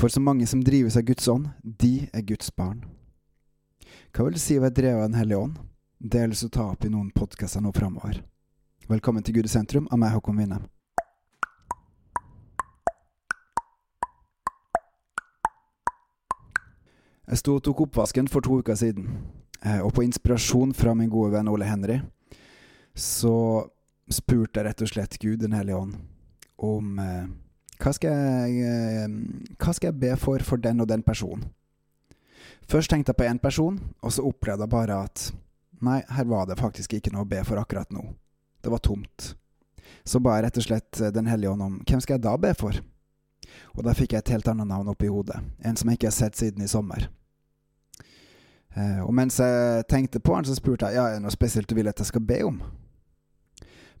For så mange som drives av Guds ånd, de er Guds barn. Hva vil det si å være drevet av Den hellige ånd? Det har jeg lyst til å ta opp i noen podkaster nå framover. Velkommen til Gud i sentrum av meg, Håkon Winnem. Jeg sto og tok oppvasken for to uker siden, eh, og på inspirasjon fra min gode venn Ole Henry, så spurte jeg rett og slett Gud, Den hellige ånd, om eh, hva, skal jeg, eh, hva skal jeg be for for den og den personen? Først tenkte jeg på én person, og så opplevde jeg bare at nei, her var det faktisk ikke noe å be for akkurat nå. Det var tomt. Så ba jeg rett og slett Den hellige ånd om hvem skal jeg da be for? Og da fikk jeg et helt annet navn opp i hodet, en som jeg ikke har sett siden i sommer. Eh, og mens jeg tenkte på han, så spurte jeg ja, er det noe spesielt du vil at jeg skal be om.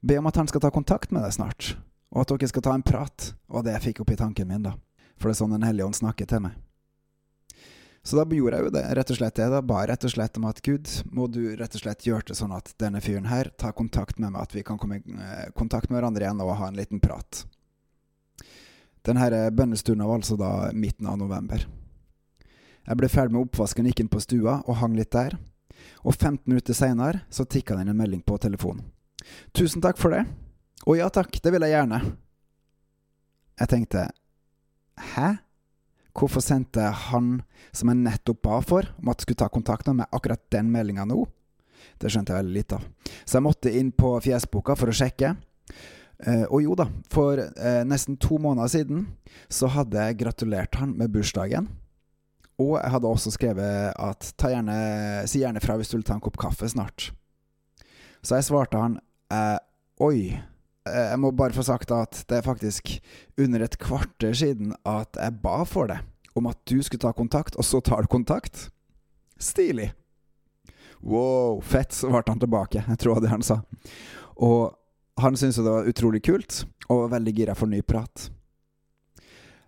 Be om at han skal ta kontakt med deg snart, og at dere skal ta en prat. Og det fikk opp i tanken min, da. For det er sånn Den hellige ånd snakker til meg. Så da gjorde jeg jo det, rett og slett det. Da ba rett og slett om at Gud, må du rett og slett gjøre det sånn at denne fyren her tar kontakt med meg, at vi kan komme i eh, kontakt med hverandre igjen og ha en liten prat. Denne bønnestunden var altså da midten av november. Jeg ble ferdig med oppvasken, gikk inn på stua og hang litt der. Og 15 minutter seinere så tikka det inn en melding på telefonen. Tusen takk for det. Å ja takk, det vil jeg gjerne. Jeg tenkte hæ? Hvorfor sendte han som jeg nettopp ba for, om at skulle ta kontakt med meg, akkurat den meldinga nå? Det skjønte jeg veldig lite av. Så jeg måtte inn på fjesboka for å sjekke. Eh, og jo da, for eh, nesten to måneder siden så hadde jeg gratulert han med bursdagen. Og jeg hadde også skrevet at gjerne, si gjerne fra hvis du vil ta en kopp kaffe snart. Så jeg svarte han eh, oi. Eh, jeg må bare få sagt at det er faktisk under et kvarter siden at jeg ba for det, om at du skulle ta kontakt, og så tar du kontakt. Stilig. Wow, fett, svarte han tilbake. Jeg tror det han sa. Og han syntes det var utrolig kult, og var veldig gira for ny prat.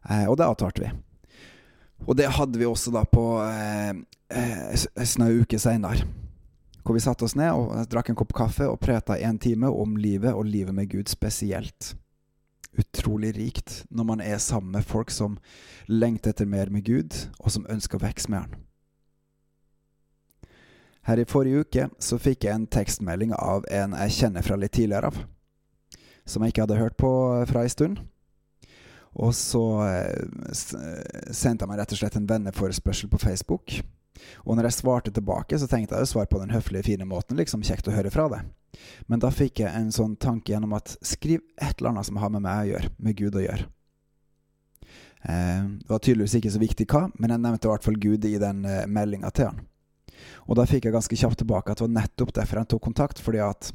Eh, og det avtalte vi. Og det hadde vi også da på eh, eh snau uke seinere. Hvor vi satte oss ned og drakk en kopp kaffe og prata en time om livet og livet med Gud spesielt. Utrolig rikt når man er sammen med folk som lengter etter mer med Gud, og som ønsker å vokse med Han. Her i forrige uke så fikk jeg en tekstmelding av en jeg kjenner fra litt tidligere av, som jeg ikke hadde hørt på fra ei stund. Og så eh, sendte jeg meg rett og slett en venneforespørsel på Facebook. Og når jeg svarte tilbake, så tenkte jeg å svare på den høflige, fine måten. Liksom kjekt å høre fra deg. Men da fikk jeg en sånn tanke gjennom at skriv et eller annet som har med meg å gjøre, med Gud å gjøre. Eh, det var tydeligvis ikke så viktig hva, men jeg nevnte i hvert fall Gud i den eh, meldinga til han. Og da fikk jeg ganske kjapt tilbake at det var nettopp derfor han tok kontakt, fordi at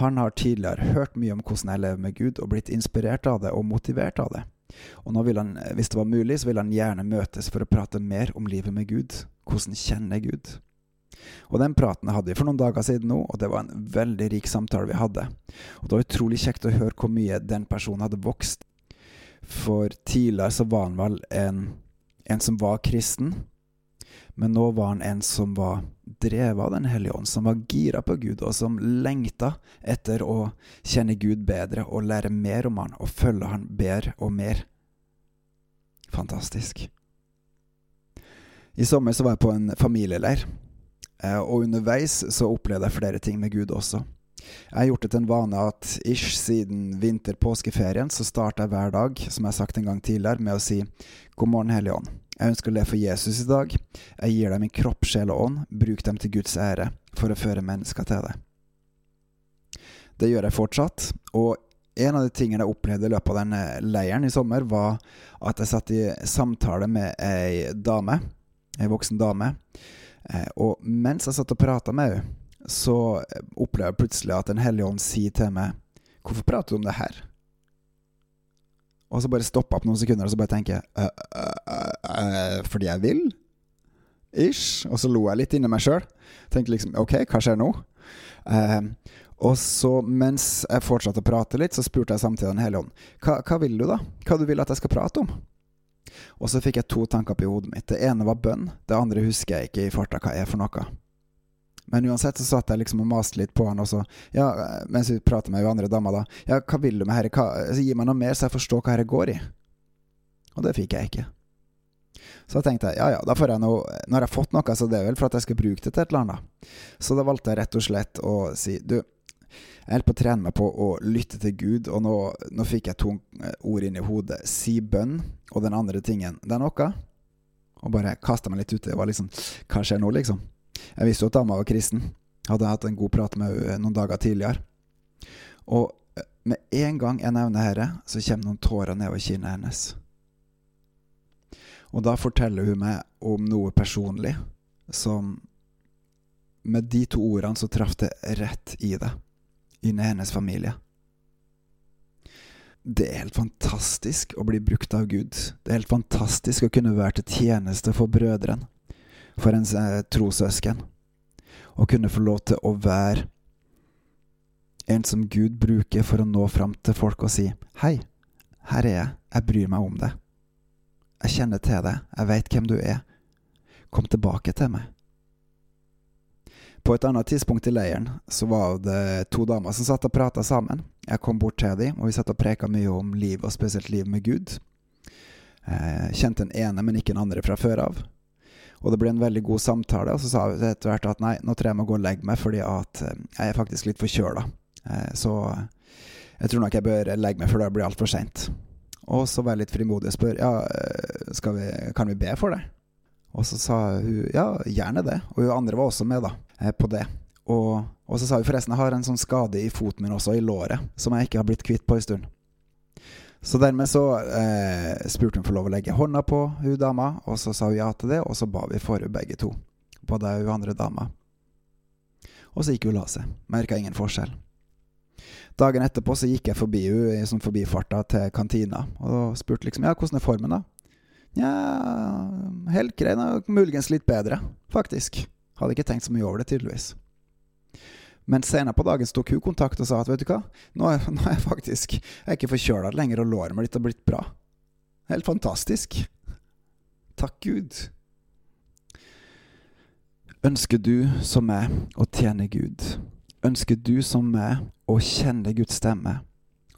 han har tidligere hørt mye om hvordan jeg lever med Gud, og blitt inspirert av det og motivert av det. Og nå vil han, hvis det var mulig, så vil han gjerne møtes for å prate mer om livet med Gud. Hvordan kjenner Gud. Og den praten hadde vi for noen dager siden nå, og det var en veldig rik samtale vi hadde. Og det var utrolig kjekt å høre hvor mye den personen hadde vokst. For tidligere så var han vel en, en som var kristen, men nå var han en som var drevet av Den hellige ånd, som var gira på Gud, og som lengta etter å kjenne Gud bedre og lære mer om han og følge han bedre og mer. Fantastisk. I sommer så var jeg på en familieleir, eh, og underveis så opplevde jeg flere ting med Gud også. Jeg har gjort det til en vane at ish siden vinter-påskeferien så starter jeg hver dag, som jeg har sagt en gang tidligere, med å si God morgen, Hellige Ånd. Jeg ønsker å leve for Jesus i dag. Jeg gir dem min kropp, sjel og ånd. Bruk dem til Guds ære, for å føre mennesker til det. Det gjør jeg fortsatt. Og en av de tingene jeg opplevde i løpet av denne leiren i sommer, var at jeg satt i samtale med ei dame, ei voksen dame. Eh, og mens jeg satt og prata med henne, så opplever jeg plutselig at Den hellige ånd sier til meg Hvorfor prater du om det her? Og så bare stoppe opp noen sekunder, og så bare tenke uh, uh, uh, Fordi jeg vil? Ish. Og så lo jeg litt inni meg sjøl. Tenkte liksom OK, hva skjer nå? Uh, og så, mens jeg fortsatte å prate litt, så spurte jeg samtidig Den hellige ånd hva, hva vil du, da? Hva du vil at jeg skal prate om? Og så fikk jeg to tanker på hodet mitt. Det ene var bønn. Det andre husker jeg ikke i farta hva er for noe. Men uansett så satt jeg liksom og maste litt på han, også, ja, mens vi prater med andre dama, da. Ja, hva vil du med herre? Altså, gi meg noe mer, så jeg forstår hva herre går i. Og det fikk jeg ikke. Så da tenkte jeg ja ja, da får jeg noe Nå har jeg fått noe, så det er vel for at jeg skal bruke det til et eller annet. Så da valgte jeg rett og slett å si du, jeg holder på å trene meg på å lytte til Gud, og nå, nå fikk jeg to ord inn i hodet. Si bønn, og den andre tingen, det er noe. Og bare kasta meg litt uti. Det var liksom Hva skjer nå, liksom? Jeg visste jo at dama var kristen. Hadde hatt en god prat med henne noen dager tidligere. Og med en gang jeg nevner dette, så kommer noen tårer nedover kinnet hennes. Og da forteller hun meg om noe personlig som Med de to ordene så traff det rett i det, inni hennes familie. Det er helt fantastisk å bli brukt av Gud. Det er helt fantastisk å kunne være til tjeneste for brødrene, for ens eh, trossøsken. Å kunne få lov til å være en som Gud bruker for å nå fram til folk og si Hei, her er jeg, jeg bryr meg om deg. Jeg kjenner til deg, jeg veit hvem du er. Kom tilbake til meg. På et annet tidspunkt i leiren så var det to damer som satt og prata sammen. Jeg kom bort til dem, og vi satt og preka mye om liv, og spesielt liv med Gud. Jeg kjente den ene, men ikke den andre fra før av. Og det ble en veldig god samtale, og så sa vi etter hvert at nei, nå tror jeg må gå og legge meg, fordi at eh, jeg er faktisk litt forkjøla. Eh, så jeg tror nok jeg bør legge meg før det blir altfor seint. Og så var jeg litt frimodig og spør ja, eh, vi, kan vi be for det. Og så sa hun ja, gjerne det. Og hun andre var også med da, på det. Og, og, så sa hun forresten jeg har en sånn skade i foten min også, i låret, som jeg ikke har blitt kvitt på en stund. Så dermed så eh, spurte hun for lov å legge hånda på hun dama, og så sa hun ja til det, og så ba vi for henne begge to. Både hun andre dama. Og så gikk hun og la seg. Merka ingen forskjell. Dagen etterpå så gikk jeg forbi henne i sånn forbifarta til kantina og spurte liksom ja, hvordan er formen, da? Nja, helt grei, muligens litt bedre, faktisk. Hadde ikke tenkt så mye over det, tydeligvis. Men senere på dagen tok hun kontakt og sa at vet du hva, nå er, nå er jeg faktisk Jeg er ikke forkjøla lenger, og låret mitt har blitt bra. Helt fantastisk. Takk Gud. Ønsker du som meg å tjene Gud? Ønsker du som meg å kjenne Guds stemme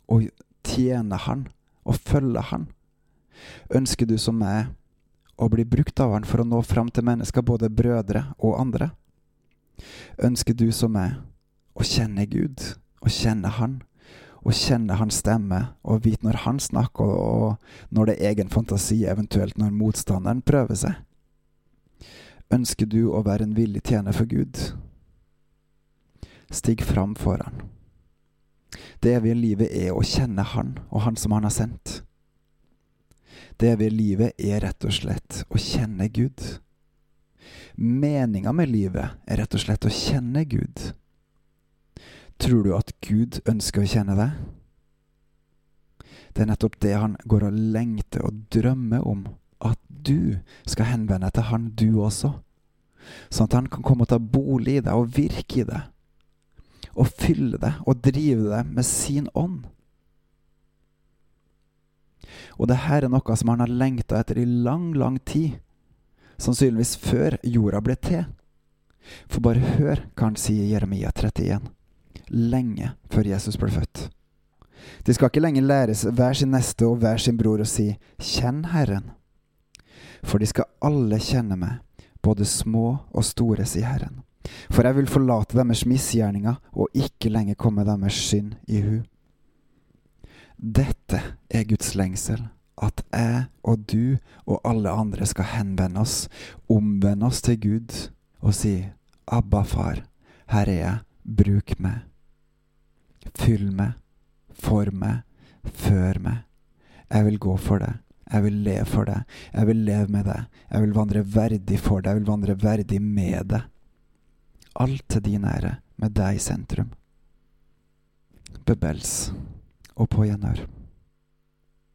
Å tjene Han Å følge Han? Ønsker du som meg å bli brukt av Han for å nå fram til mennesker, både brødre og andre? Ønsker du som meg å kjenne Gud å kjenne Han? å kjenne hans stemme og vite når han snakker, og når det er egen fantasi, eventuelt når motstanderen prøver seg? Ønsker du å være en villig tjener for Gud? Stig fram for Han. Det evige livet er å kjenne Han og Han som Han har sendt. Det evige livet er rett og slett å kjenne Gud. Meninga med livet er rett og slett å kjenne Gud. Tror du at Gud ønsker å kjenne deg? Det er nettopp det han går og lengter og drømmer om. At du skal henvende deg til han, du også. Sånn at han kan komme og ta bolig i deg og virke i deg og fylle deg og drive deg med sin ånd. Og det her er noe som han har lengta etter i lang, lang tid. Sannsynligvis før jorda ble til. For bare hør hva han sier i Jeremia 31. Lenge før Jesus ble født. De skal ikke lenger læres hver sin neste og hver sin bror å si Kjenn Herren. For de skal alle kjenne meg, både små og store, sier Herren. For jeg vil forlate deres misgjerninger og ikke lenger komme deres synd i hu. Dette er Guds lengsel, at jeg og du og alle andre skal henvende oss, omvende oss til Gud og si Abba, far, her er jeg, bruk meg. Fyll meg, form meg, før meg. Jeg vil gå for det. Jeg vil leve for det. Jeg vil leve med det. Jeg vil vandre verdig for det. Jeg vil vandre verdig med det alt til din ære, med deg i sentrum. Bebels og på gjenhør.